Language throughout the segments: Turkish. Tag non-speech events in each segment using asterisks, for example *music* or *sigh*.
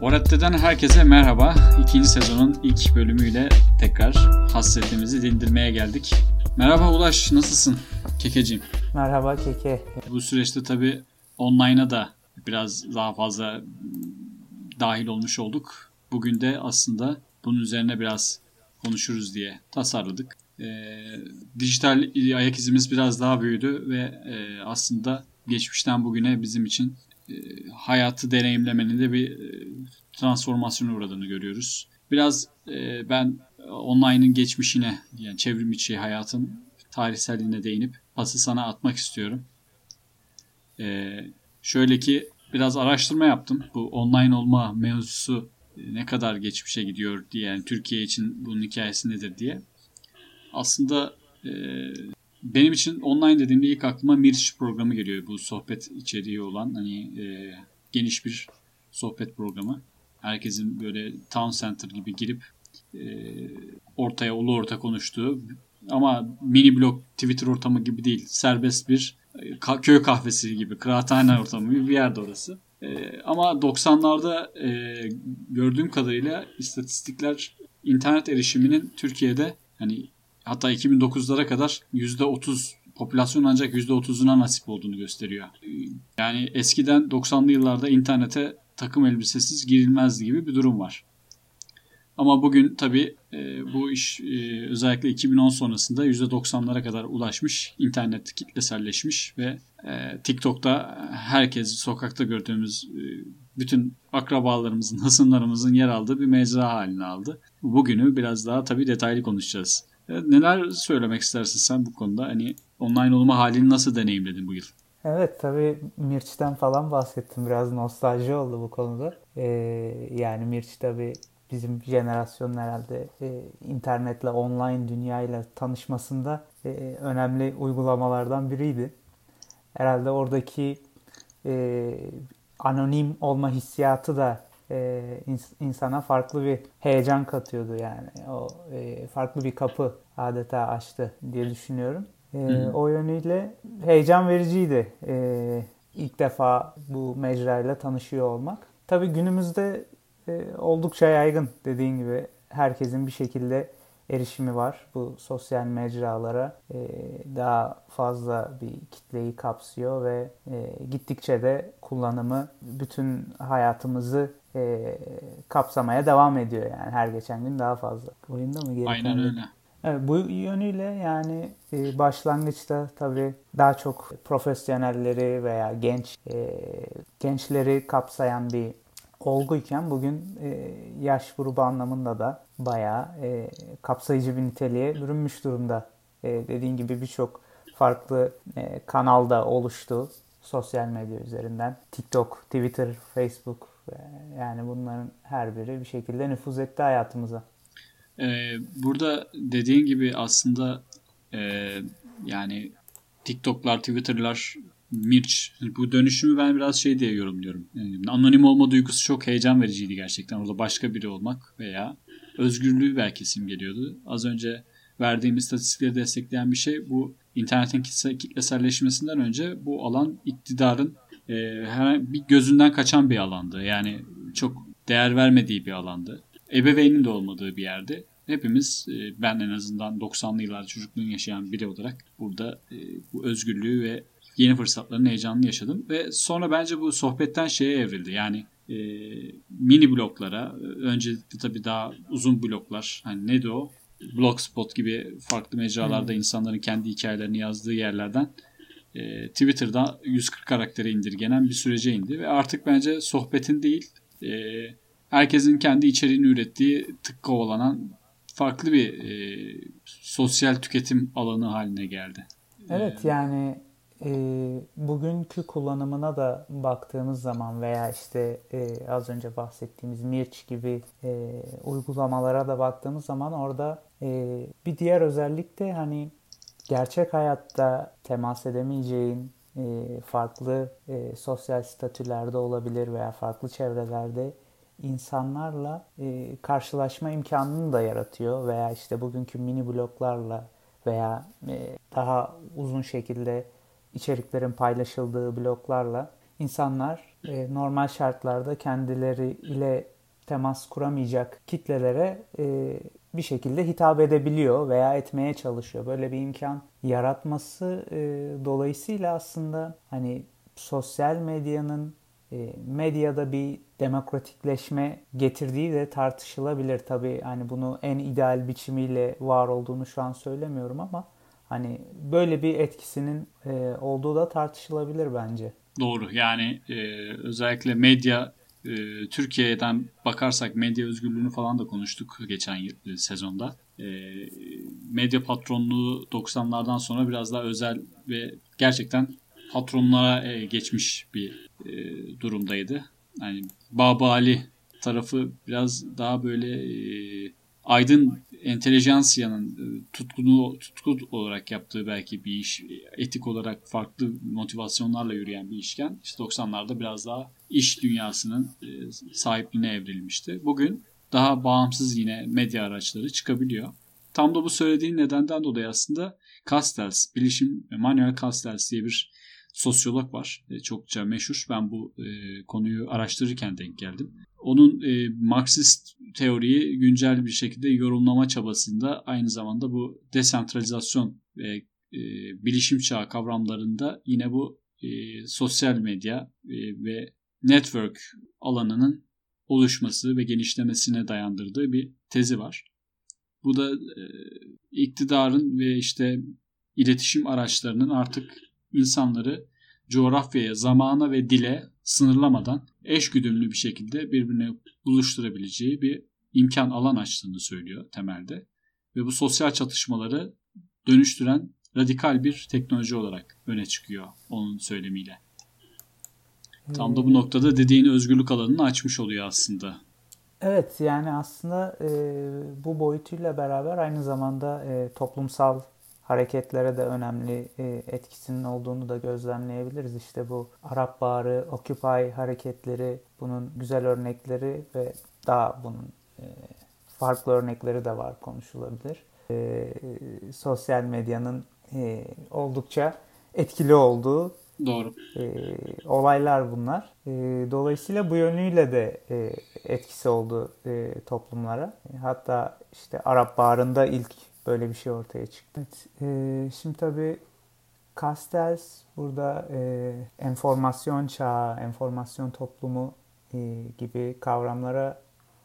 Oratte'den herkese merhaba. İkinci sezonun ilk bölümüyle tekrar hasretimizi dindirmeye geldik. Merhaba Ulaş, nasılsın Kekeciğim? Merhaba Keke. Bu süreçte tabii online'a da biraz daha fazla dahil olmuş olduk. Bugün de aslında bunun üzerine biraz konuşuruz diye tasarladık. Ee, dijital ayak izimiz biraz daha büyüdü ve e, aslında geçmişten bugüne bizim için e, hayatı deneyimlemenin de bir e, transformasyona uğradığını görüyoruz. Biraz e, ben online'ın geçmişine yani çevrim içi hayatın tarihselliğine değinip pası sana atmak istiyorum. şöyle ki biraz araştırma yaptım. Bu online olma mevzusu ne kadar geçmişe gidiyor diye yani Türkiye için bunun hikayesi nedir diye. Aslında benim için online dediğimde ilk aklıma Mirç programı geliyor. Bu sohbet içeriği olan hani e, geniş bir sohbet programı. Herkesin böyle town center gibi girip e, ortaya ulu orta konuştuğu ama mini blog Twitter ortamı gibi değil. Serbest bir e, köy kahvesi gibi, kıraathane ortamı gibi bir yerde orası. E, ama 90'larda e, gördüğüm kadarıyla istatistikler internet erişiminin Türkiye'de hani hatta 2009'lara kadar %30 popülasyon ancak %30'una nasip olduğunu gösteriyor. Yani eskiden 90'lı yıllarda internete takım elbisesiz girilmezdi gibi bir durum var. Ama bugün tabi e, bu iş e, özellikle 2010 sonrasında %90'lara kadar ulaşmış, internet kitleselleşmiş ve e, TikTok'ta herkes sokakta gördüğümüz e, bütün akrabalarımızın, *laughs* hasımlarımızın yer aldığı bir mecra haline aldı. Bugünü biraz daha tabi detaylı konuşacağız. Neler söylemek istersin sen bu konuda? Hani online olma halini nasıl deneyimledin bu yıl? Evet tabii Mirç'ten falan bahsettim. Biraz nostalji oldu bu konuda. Ee, yani Mirç tabii bizim jenerasyonun herhalde e, internetle, online dünyayla tanışmasında e, önemli uygulamalardan biriydi. Herhalde oradaki e, anonim olma hissiyatı da e, insana farklı bir heyecan katıyordu yani. O e, farklı bir kapı adeta açtı diye düşünüyorum. E, o yönüyle heyecan vericiydi. E, ilk defa bu mecrayla tanışıyor olmak. Tabii günümüzde e, oldukça yaygın dediğin gibi herkesin bir şekilde erişimi var bu sosyal mecralara. E, daha fazla bir kitleyi kapsıyor ve e, gittikçe de kullanımı bütün hayatımızı e, kapsamaya devam ediyor yani her geçen gün daha fazla. Oyunda mı geri Aynen öyle. Evet, bu yönüyle yani e, başlangıçta tabii daha çok profesyonelleri veya genç e, gençleri kapsayan bir olguyken bugün e, yaş grubu anlamında da bayağı e, kapsayıcı bir niteliğe bürünmüş durumda. E, dediğin gibi birçok farklı e, kanalda oluştu sosyal medya üzerinden. TikTok, Twitter, Facebook yani bunların her biri bir şekilde nüfuz etti hayatımıza. Ee, burada dediğin gibi aslında e, yani TikTok'lar, Twitter'lar, Mirç bu dönüşümü ben biraz şey diye yorumluyorum. Yani anonim olma duygusu çok heyecan vericiydi gerçekten. Orada başka biri olmak veya özgürlüğü belki simgeliyordu. Az önce verdiğim istatistikleri destekleyen bir şey bu internetin kitleselleşmesinden önce bu alan iktidarın e, her bir gözünden kaçan bir alandı. Yani çok değer vermediği bir alandı. Ebeveynin de olmadığı bir yerde. Hepimiz e, ben en azından 90'lı yıllar çocukluğunu yaşayan biri olarak burada e, bu özgürlüğü ve yeni fırsatların heyecanını yaşadım. Ve sonra bence bu sohbetten şeye evrildi. Yani e, mini bloklara, önce tabii daha uzun bloklar. Hani neydi o? Blogspot gibi farklı mecralarda hmm. insanların kendi hikayelerini yazdığı yerlerden e, Twitter'da 140 karaktere indirgenen bir sürece indi ve artık bence sohbetin değil e, herkesin kendi içeriğini ürettiği tık kovalanan farklı bir e, sosyal tüketim alanı haline geldi. Evet ee, yani e, bugünkü kullanımına da baktığımız zaman veya işte e, az önce bahsettiğimiz Mirç gibi e, uygulamalara da baktığımız zaman orada e, bir diğer özellik de hani gerçek hayatta temas edemeyeceğin e, farklı e, sosyal statülerde olabilir veya farklı çevrelerde insanlarla e, karşılaşma imkanını da yaratıyor veya işte bugünkü mini bloklarla veya daha uzun şekilde içeriklerin paylaşıldığı bloklarla insanlar e, normal şartlarda kendileri ile temas kuramayacak kitlelere e, bir şekilde hitap edebiliyor veya etmeye çalışıyor. Böyle bir imkan yaratması e, dolayısıyla aslında hani sosyal medyanın e, medyada bir demokratikleşme getirdiği de tartışılabilir. Tabii hani bunu en ideal biçimiyle var olduğunu şu an söylemiyorum ama hani böyle bir etkisinin e, olduğu da tartışılabilir bence. Doğru. Yani e, özellikle medya e, Türkiye'den bakarsak medya özgürlüğünü falan da konuştuk geçen e, sezonda. E, medya patronluğu 90'lardan sonra biraz daha özel ve gerçekten patronlara e, geçmiş bir e, durumdaydı. Yani Babali tarafı biraz daha böyle e, aydın entelejansiyanın e, tutkunu tutku olarak yaptığı belki bir iş, etik olarak farklı motivasyonlarla yürüyen bir işken işte 90'larda biraz daha iş dünyasının e, sahipliğine evrilmişti. Bugün daha bağımsız yine medya araçları çıkabiliyor. Tam da bu söylediğin nedenden dolayı aslında Castells, bilişim Manuel Castells diye bir sosyolog var. E, çokça meşhur. Ben bu e, konuyu araştırırken denk geldim. Onun e, Marksist teoriyi güncel bir şekilde yorumlama çabasında aynı zamanda bu desentralizasyon ve e, bilişim çağı kavramlarında yine bu e, sosyal medya e, ve network alanının oluşması ve genişlemesine dayandırdığı bir tezi var. Bu da e, iktidarın ve işte iletişim araçlarının artık insanları coğrafyaya, zamana ve dile sınırlamadan eş güdümlü bir şekilde birbirine buluşturabileceği bir imkan alan açtığını söylüyor temelde. Ve bu sosyal çatışmaları dönüştüren radikal bir teknoloji olarak öne çıkıyor onun söylemiyle. Tam da bu noktada dediğin özgürlük alanını açmış oluyor aslında. Evet yani aslında e, bu boyutuyla beraber aynı zamanda e, toplumsal hareketlere de önemli e, etkisinin olduğunu da gözlemleyebiliriz. İşte bu Arap Baharı, Occupy hareketleri bunun güzel örnekleri ve daha bunun e, farklı örnekleri de var konuşulabilir. E, sosyal medyanın oldukça etkili olduğu Doğru. olaylar bunlar. dolayısıyla bu yönüyle de etkisi oldu toplumlara. Hatta işte Arap Baharı'nda ilk böyle bir şey ortaya çıktı. Evet, e, şimdi tabii Castells burada e, enformasyon çağı, enformasyon toplumu e, gibi kavramlara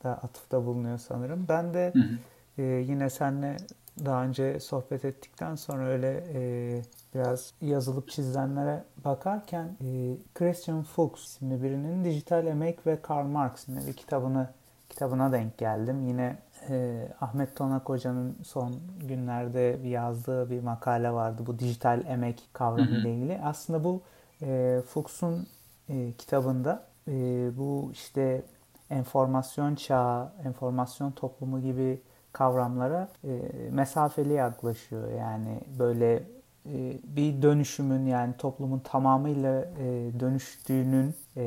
da atıfta bulunuyor sanırım. Ben de hı hı. E, yine seninle daha önce sohbet ettikten sonra öyle e, biraz yazılıp çizilenlere bakarken e, Christian Fuchs isimli birinin Dijital Emek ve Karl Marx isimli bir kitabını kitabına denk geldim. Yine e, Ahmet Tonak Hoca'nın son günlerde yazdığı bir makale vardı. Bu dijital emek kavramı ile ilgili. Aslında bu e, Fuchs'un e, kitabında e, bu işte enformasyon çağı, enformasyon toplumu gibi kavramlara e, mesafeli yaklaşıyor. Yani böyle e, bir dönüşümün yani toplumun tamamıyla e, dönüştüğünün e,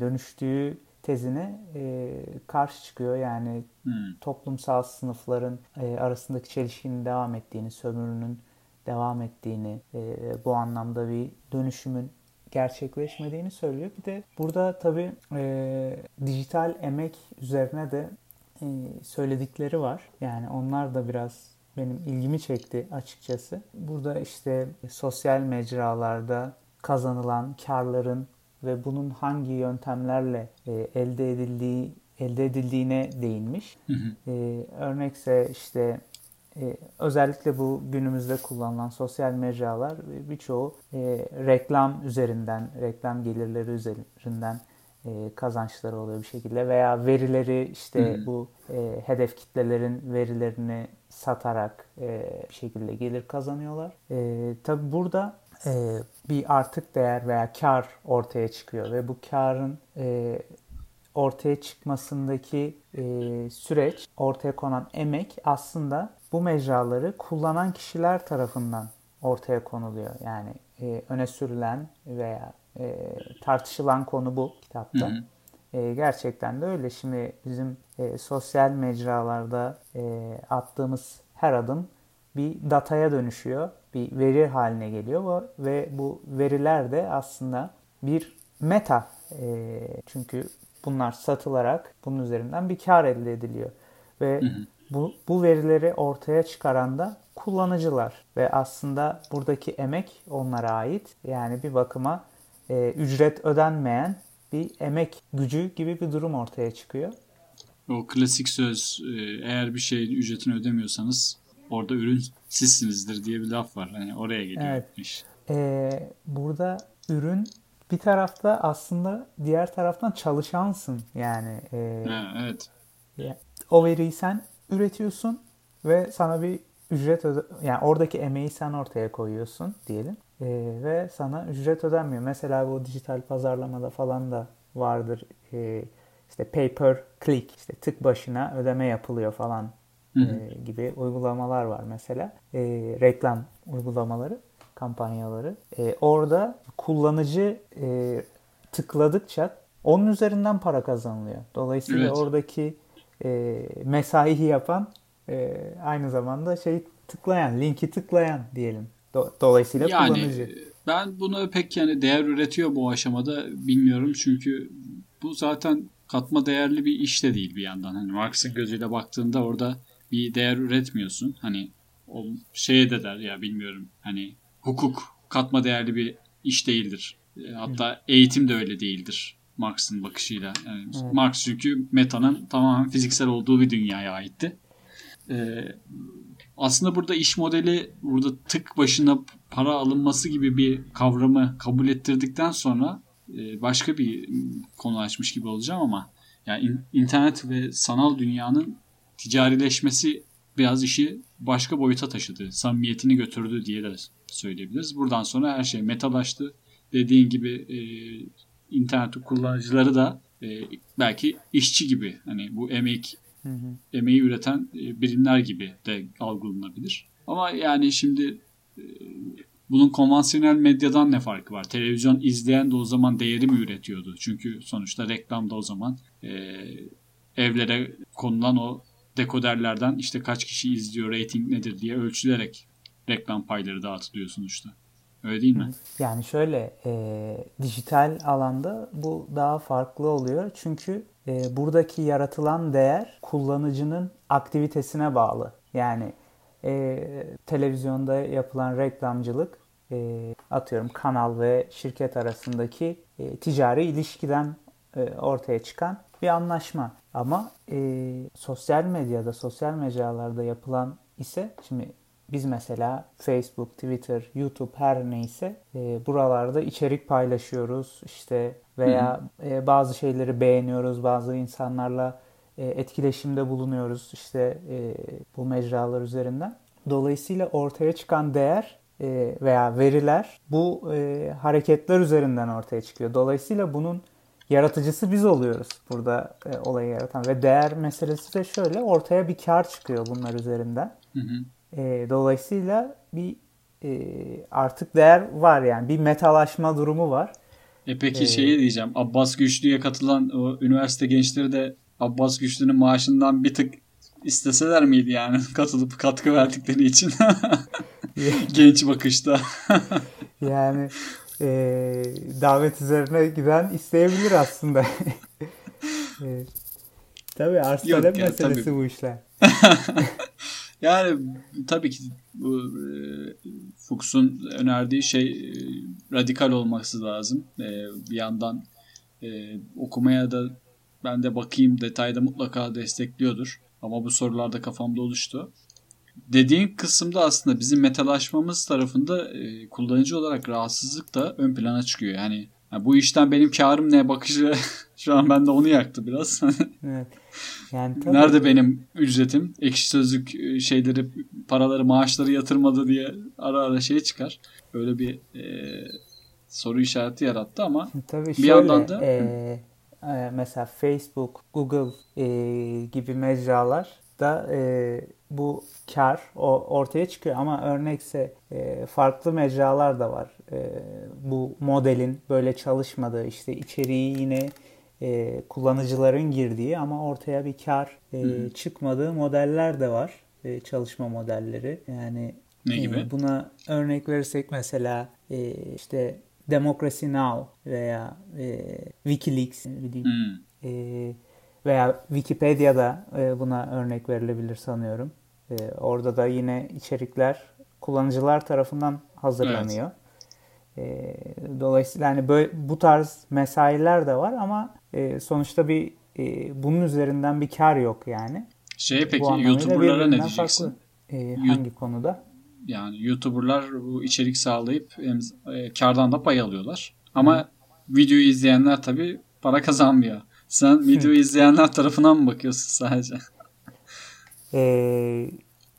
dönüştüğü tezine e, karşı çıkıyor. Yani hmm. toplumsal sınıfların e, arasındaki çelişkinin devam ettiğini, sömürünün devam ettiğini, e, bu anlamda bir dönüşümün gerçekleşmediğini söylüyor. Bir de burada tabii e, dijital emek üzerine de e, söyledikleri var. Yani onlar da biraz benim ilgimi çekti açıkçası. Burada işte sosyal mecralarda kazanılan karların ve bunun hangi yöntemlerle e, elde edildiği elde edildiğine değinmiş. Hı hı. E, örnekse işte e, özellikle bu günümüzde kullanılan sosyal mecralar birçoğu e, reklam üzerinden, reklam gelirleri üzerinden e, kazançları oluyor bir şekilde veya verileri işte bu e, hedef kitlelerin verilerini satarak e, bir şekilde gelir kazanıyorlar. E, tabi burada e, bir artık değer veya kar ortaya çıkıyor ve bu karın e, ortaya çıkmasındaki e, süreç, ortaya konan emek aslında bu mecraları kullanan kişiler tarafından ortaya konuluyor. Yani e, öne sürülen veya e, tartışılan konu bu kitapta. Hı hı. E, gerçekten de öyle. Şimdi bizim e, sosyal mecralarda e, attığımız her adım bir dataya dönüşüyor bir veri haline geliyor ve bu veriler de aslında bir meta E, çünkü bunlar satılarak bunun üzerinden bir kar elde ediliyor. Ve hı hı. bu, bu verileri ortaya çıkaran da kullanıcılar ve aslında buradaki emek onlara ait. Yani bir bakıma e, ücret ödenmeyen bir emek gücü gibi bir durum ortaya çıkıyor. O klasik söz e, eğer bir şeyin ücretini ödemiyorsanız orada ürün sizsinizdir diye bir laf var. Hani oraya geliyor evet. iş. Ee, burada ürün bir tarafta aslında diğer taraftan çalışansın yani. E, ha, evet. O veriyi sen üretiyorsun ve sana bir ücret öde yani oradaki emeği sen ortaya koyuyorsun diyelim e, ve sana ücret ödenmiyor. Mesela bu dijital pazarlamada falan da vardır. E, işte pay per click işte tık başına ödeme yapılıyor falan e, gibi uygulamalar var mesela. E, reklam uygulamaları, kampanyaları. E, orada kullanıcı e, tıkladıkça onun üzerinden para kazanılıyor. Dolayısıyla evet. oradaki e, mesai yapan e, aynı zamanda şey tıklayan, linki tıklayan diyelim. Dolayısıyla yani, kullanıcı. Ben bunu pek yani değer üretiyor bu aşamada bilmiyorum çünkü bu zaten katma değerli bir iş de değil bir yandan. Hani Marx'ın gözüyle baktığında orada bir değer üretmiyorsun. Hani o şeye de der ya bilmiyorum hani hukuk katma değerli bir iş değildir. E, hatta eğitim de öyle değildir Marx'ın bakışıyla. Yani evet. Marx çünkü metanın tamamen fiziksel olduğu bir dünyaya aitti. Ee, aslında burada iş modeli burada tık başına para alınması gibi bir kavramı kabul ettirdikten sonra e, başka bir konu açmış gibi olacağım ama yani internet ve sanal dünyanın ticarileşmesi biraz işi başka boyuta taşıdı. Samimiyetini götürdü diye de söyleyebiliriz. Buradan sonra her şey metalaştı. Dediğin gibi e, internet kullanıcıları da e, belki işçi gibi hani bu emek hı hı. emeği üreten e, birimler gibi de algılanabilir. Ama yani şimdi e, bunun konvansiyonel medyadan ne farkı var? Televizyon izleyen de o zaman değeri mi üretiyordu? Çünkü sonuçta reklamda o zaman e, evlere konulan o dekoderlerden işte kaç kişi izliyor, rating nedir diye ölçülerek reklam payları dağıtılıyor sonuçta. Öyle değil mi? Yani şöyle e, dijital alanda bu daha farklı oluyor. Çünkü e, buradaki yaratılan değer kullanıcının aktivitesine bağlı. Yani e, televizyonda yapılan reklamcılık e, atıyorum kanal ve şirket arasındaki e, ticari ilişkiden e, ortaya çıkan bir anlaşma. Ama e, sosyal medyada, sosyal mecralarda yapılan ise şimdi biz mesela Facebook, Twitter, YouTube her neyse e, buralarda içerik paylaşıyoruz işte veya e, bazı şeyleri beğeniyoruz, bazı insanlarla e, etkileşimde bulunuyoruz işte e, bu mecralar üzerinden. Dolayısıyla ortaya çıkan değer e, veya veriler bu e, hareketler üzerinden ortaya çıkıyor. Dolayısıyla bunun yaratıcısı biz oluyoruz burada e, olayı yaratan ve değer meselesi de şöyle ortaya bir kar çıkıyor bunlar üzerinden. Hı hı. E, dolayısıyla bir e, artık değer var yani bir metalaşma durumu var. E peki ee, şeyi diyeceğim Abbas Güçlü'ye katılan o üniversite gençleri de Abbas Güçlü'nün maaşından bir tık isteseler miydi yani *laughs* katılıp katkı verdikleri için *laughs* genç bakışta. yani e, davet üzerine giden isteyebilir aslında. *laughs* e, tabii arz talep meselesi tabii. bu işler. *laughs* Yani tabii ki bu e, Fuchs'un önerdiği şey e, radikal olması lazım. E, bir yandan e, okumaya da ben de bakayım detayda mutlaka destekliyordur. Ama bu sorularda kafamda oluştu. Dediğin kısımda aslında bizim metalaşmamız tarafında e, kullanıcı olarak rahatsızlık da ön plana çıkıyor. Yani, yani bu işten benim karım ne bakışı *laughs* şu an bende onu yaktı biraz. *laughs* evet. Yani tabii... Nerede benim ücretim? Ekşi sözlük e, şeyleri, paraları, maaşları yatırmadı diye ara ara şey çıkar. Böyle bir e, soru işareti yarattı ama tabii bir şöyle, yandan da... E, e, mesela Facebook, Google e, gibi mecralar da e, bu kar o ortaya çıkıyor ama örnekse e, farklı mecralar da var. E, bu modelin böyle çalışmadığı işte içeriği yine e, kullanıcıların girdiği ama ortaya bir kar e, çıkmadığı modeller de var. E, çalışma modelleri. Yani ne gibi? E, buna örnek verirsek mesela e, işte Democracy Now veya e, WikiLeaks diyeyim. Hmm. E, veya Wikipedia'da e, buna örnek verilebilir sanıyorum. E, orada da yine içerikler kullanıcılar tarafından hazırlanıyor. Evet. E, dolayısıyla hani böyle bu tarz mesailer de var ama sonuçta bir bunun üzerinden bir kar yok yani. Şey peki YouTuber'lara ne diyeceksin? E, hangi konuda? Yani YouTuber'lar bu içerik sağlayıp e, kardan da pay alıyorlar. Ama Hı. videoyu izleyenler tabii para kazanmıyor. Sen videoyu izleyenler tarafından mı bakıyorsun sadece? Ee,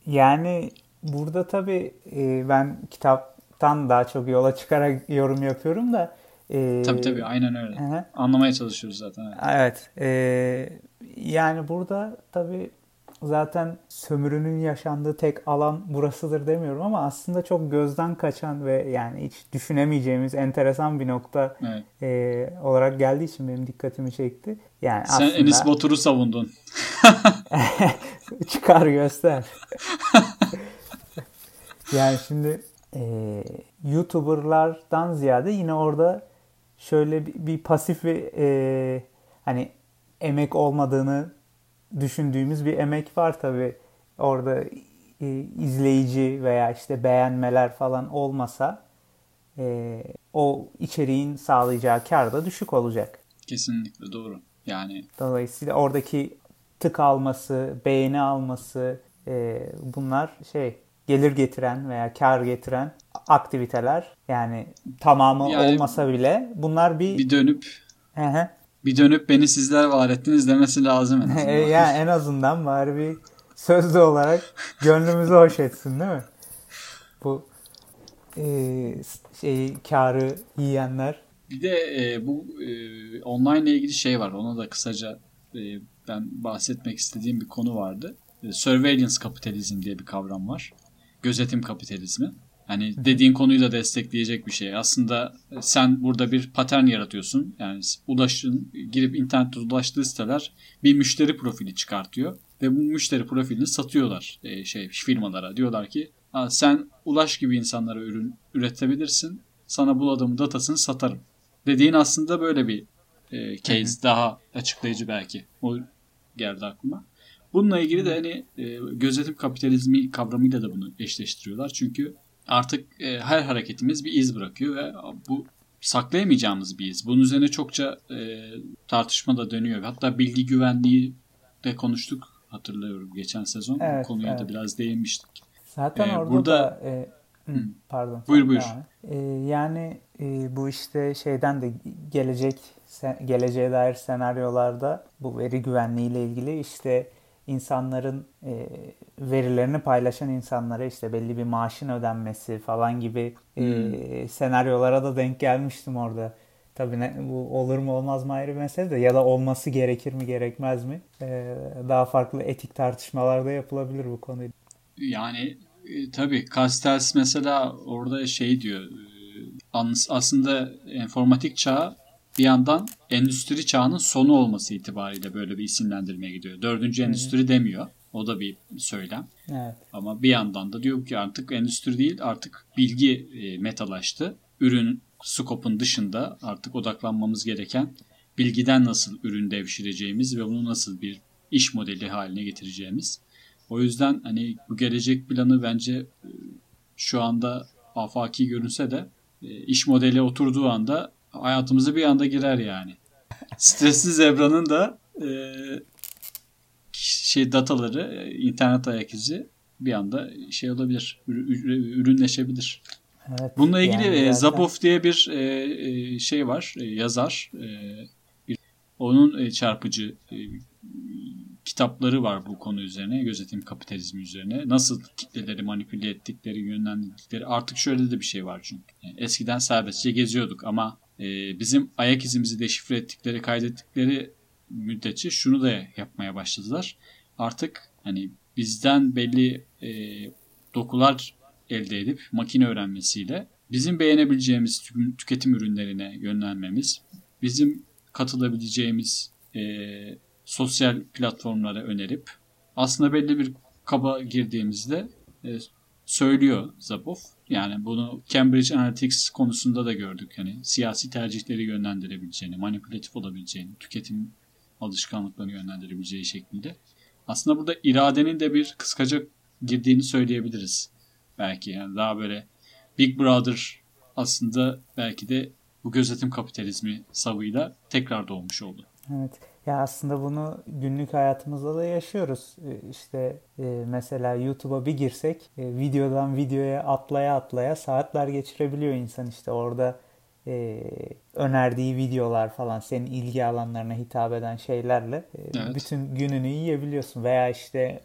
yani burada tabii e, ben kitaptan daha çok yola çıkarak yorum yapıyorum da e, tabii tabii aynen öyle. Hı. Anlamaya çalışıyoruz zaten. Evet. evet e, yani burada tabii zaten sömürünün yaşandığı tek alan burasıdır demiyorum ama aslında çok gözden kaçan ve yani hiç düşünemeyeceğimiz enteresan bir nokta evet. e, olarak geldiği için benim dikkatimi çekti. Yani Sen aslında... Enis Batur'u savundun. *laughs* Çıkar göster. *laughs* yani şimdi e, YouTuber'lardan ziyade yine orada şöyle bir, bir pasif ve e, hani emek olmadığını düşündüğümüz bir emek var tabi. Orada e, izleyici veya işte beğenmeler falan olmasa e, o içeriğin sağlayacağı kar da düşük olacak. Kesinlikle doğru. Yani dolayısıyla oradaki tık alması, beğeni alması e, bunlar şey gelir getiren veya kar getiren aktiviteler. Yani tamamı yani, olmasa bile bunlar bir bir dönüp bir dönüp beni sizler var ettiniz demesi lazım en *laughs* azından. yani en azından bari bir sözlü olarak gönlümüzü hoş etsin değil mi? Bu e, şeyi karı yiyenler. Bir de e, bu e, online ile ilgili şey var. Ona da kısaca e, ben bahsetmek istediğim bir konu vardı. E, surveillance kapitalizm diye bir kavram var. Gözetim kapitalizmi. Hani dediğin konuyu da destekleyecek bir şey. Aslında sen burada bir patern yaratıyorsun. Yani ulaşın, girip internette ulaştığı siteler bir müşteri profili çıkartıyor. Ve bu müşteri profilini satıyorlar e, şey firmalara. Diyorlar ki sen ulaş gibi insanlara ürün üretebilirsin. Sana bu adamın datasını satarım. Dediğin aslında böyle bir e, case Hı-hı. daha açıklayıcı belki. O geldi aklıma. Bununla ilgili de hani e, gözetim kapitalizmi kavramıyla da bunu eşleştiriyorlar. Çünkü artık e, her hareketimiz bir iz bırakıyor ve bu saklayamayacağımız bir iz. Bunun üzerine çokça e, tartışma da dönüyor. Hatta bilgi güvenliği de konuştuk hatırlıyorum geçen sezon. Evet, bu konuya evet. da biraz değinmiştik. Zaten ee, orada burada... da e, hı, pardon. Buyur buyur. E, yani e, bu işte şeyden de gelecek geleceğe dair senaryolarda bu veri güvenliği ile ilgili işte insanların e, verilerini paylaşan insanlara işte belli bir maaşın ödenmesi falan gibi e, hmm. senaryolara da denk gelmiştim orada. Tabii ne, bu olur mu olmaz mı ayrı bir mesele de ya da olması gerekir mi gerekmez mi? E, daha farklı etik tartışmalar da yapılabilir bu konuyu. Yani e, tabii Castells mesela orada şey diyor e, aslında informatik çağ bir yandan endüstri çağının sonu olması itibariyle böyle bir isimlendirmeye gidiyor. Dördüncü endüstri demiyor. O da bir söylem. Evet. Ama bir yandan da diyor ki artık endüstri değil artık bilgi e, metalaştı. Ürün skopun dışında artık odaklanmamız gereken bilgiden nasıl ürün devşireceğimiz ve bunu nasıl bir iş modeli haline getireceğimiz. O yüzden hani bu gelecek planı bence e, şu anda afaki görünse de e, iş modeli oturduğu anda hayatımıza bir anda girer yani. Stresli Zebra'nın da e, şey dataları, e, internet ayak izi bir anda şey olabilir, ürünleşebilir. Evet, Bununla ilgili yani e, zaten... Zapov diye bir e, e, şey var, e, yazar. E, onun e, çarpıcı e, kitapları var bu konu üzerine, gözetim kapitalizmi üzerine. Nasıl kitleleri manipüle ettikleri, yönlendirdikleri. Artık şöyle de bir şey var çünkü. Yani eskiden serbestçe geziyorduk ama e, bizim ayak izimizi deşifre ettikleri, kaydettikleri müddetçe şunu da yapmaya başladılar. Artık hani bizden belli e, dokular elde edip makine öğrenmesiyle bizim beğenebileceğimiz tüketim ürünlerine yönlenmemiz, bizim katılabileceğimiz e, sosyal platformlara önerip aslında belli bir kaba girdiğimizde e, söylüyor Zapov. Yani bunu Cambridge Analytics konusunda da gördük. Yani siyasi tercihleri yönlendirebileceğini, manipülatif olabileceğini, tüketim alışkanlıklarını yönlendirebileceği şeklinde. Aslında burada iradenin de bir kıskaca girdiğini söyleyebiliriz. Belki yani daha böyle Big Brother aslında belki de bu gözetim kapitalizmi savıyla tekrar doğmuş oldu. Evet. Ya aslında bunu günlük hayatımızda da yaşıyoruz. E, işte e, mesela YouTube'a bir girsek e, videodan videoya atlaya atlaya saatler geçirebiliyor insan işte orada önerdiği videolar falan senin ilgi alanlarına hitap eden şeylerle evet. bütün gününü yiyebiliyorsun veya işte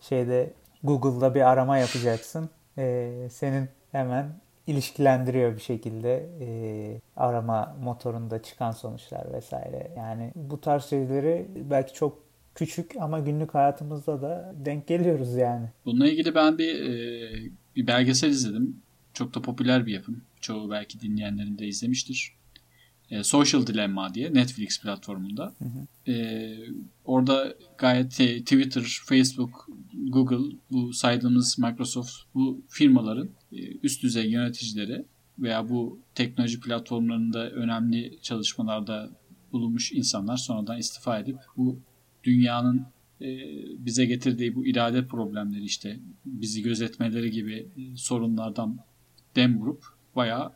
şeyde Google'da bir arama yapacaksın. senin hemen ilişkilendiriyor bir şekilde e, arama motorunda çıkan sonuçlar vesaire. Yani bu tarz şeyleri belki çok küçük ama günlük hayatımızda da denk geliyoruz yani. Bununla ilgili ben bir e, bir belgesel izledim. Çok da popüler bir yapım. Çoğu belki dinleyenlerin de izlemiştir. E, Social Dilemma diye Netflix platformunda. Hı hı. E, orada gayet Twitter, Facebook, Google, bu saydığımız Microsoft bu firmaların e, üst düzey yöneticileri veya bu teknoloji platformlarında önemli çalışmalarda bulunmuş insanlar sonradan istifa edip bu dünyanın e, bize getirdiği bu irade problemleri işte bizi gözetmeleri gibi e, sorunlardan dem vurup bayağı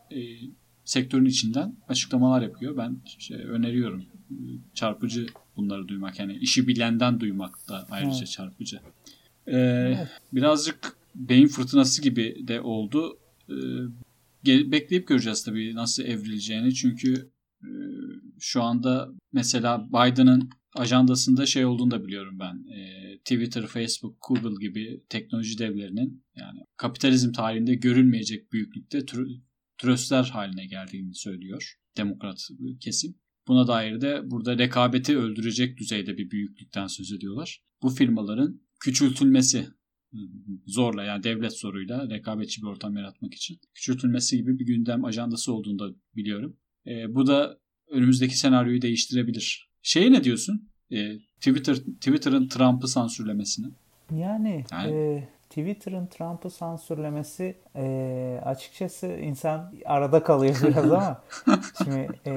sektörün içinden açıklamalar yapıyor. Ben şey, öneriyorum. Çarpıcı bunları duymak. Yani işi bilenden duymak da ayrıca evet. çarpıcı. Ee, evet. Birazcık beyin fırtınası gibi de oldu. Ee, bekleyip göreceğiz tabii nasıl evrileceğini. Çünkü e, şu anda mesela Biden'ın ajandasında şey olduğunu da biliyorum ben. E, Twitter, Facebook, Google gibi teknoloji devlerinin yani kapitalizm tarihinde görülmeyecek büyüklükte tröstler haline geldiğini söylüyor demokrat kesim. Buna dair de burada rekabeti öldürecek düzeyde bir büyüklükten söz ediyorlar. Bu firmaların küçültülmesi zorla yani devlet zoruyla rekabetçi bir ortam yaratmak için küçültülmesi gibi bir gündem ajandası olduğunu da biliyorum. E, bu da önümüzdeki senaryoyu değiştirebilir. Şeye ne diyorsun? E, Twitter Twitter'ın Trump'ı sansürlemesini. Yani, yani e, Twitter'ın Trump'ı sansürlemesi e, açıkçası insan arada kalıyor *laughs* biraz ama şimdi e,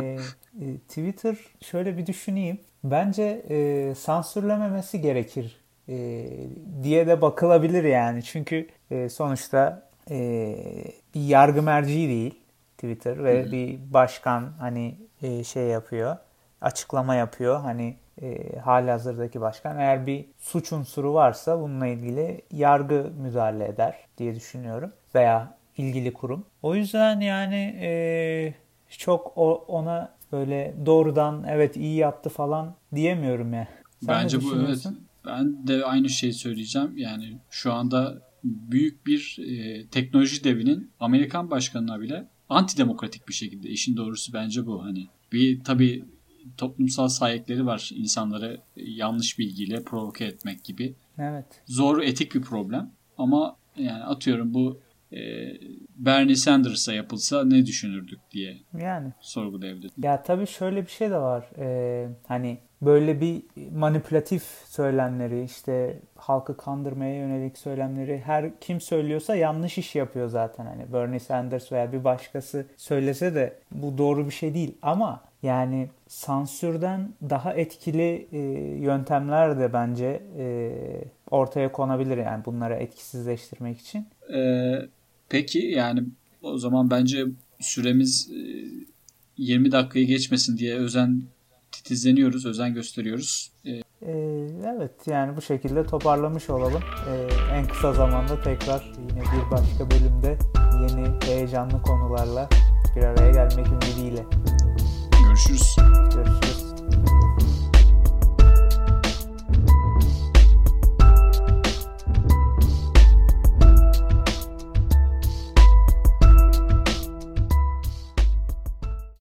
e, Twitter şöyle bir düşüneyim. Bence e, sansürlememesi gerekir e, diye de bakılabilir yani. Çünkü e, sonuçta e, bir yargı merci değil Twitter ve Hı-hı. bir başkan hani e, şey yapıyor, açıklama yapıyor. Hani e, hali hazırdaki başkan eğer bir suç unsuru varsa bununla ilgili yargı müdahale eder diye düşünüyorum veya ilgili kurum. O yüzden yani e, çok o, ona böyle doğrudan evet iyi yaptı falan diyemiyorum ya. Sen Bence bu evet. Ben de aynı şeyi söyleyeceğim. Yani şu anda büyük bir e, teknoloji devinin Amerikan başkanına bile antidemokratik bir şekilde işin doğrusu bence bu. Hani bir tabii toplumsal sahipleri var insanları yanlış bilgiyle provoke etmek gibi. Evet. Zor etik bir problem ama yani atıyorum bu e, Bernie Sanders'a yapılsa ne düşünürdük diye yani sorgulayabilirim. Ya tabii şöyle bir şey de var. Ee, hani böyle bir manipülatif söylemleri işte halkı kandırmaya yönelik söylemleri her kim söylüyorsa yanlış iş yapıyor zaten hani Bernie Sanders veya bir başkası söylese de bu doğru bir şey değil ama yani sansürden daha etkili e, yöntemler de bence e, ortaya konabilir yani bunları etkisizleştirmek için. Ee, peki yani o zaman bence süremiz e, 20 dakikayı geçmesin diye özen titizleniyoruz, özen gösteriyoruz. Ee, ee, evet yani bu şekilde toparlamış olalım. Ee, en kısa zamanda tekrar yine bir başka bölümde yeni heyecanlı konularla bir araya gelmek ümidiyle. Görüşürüz.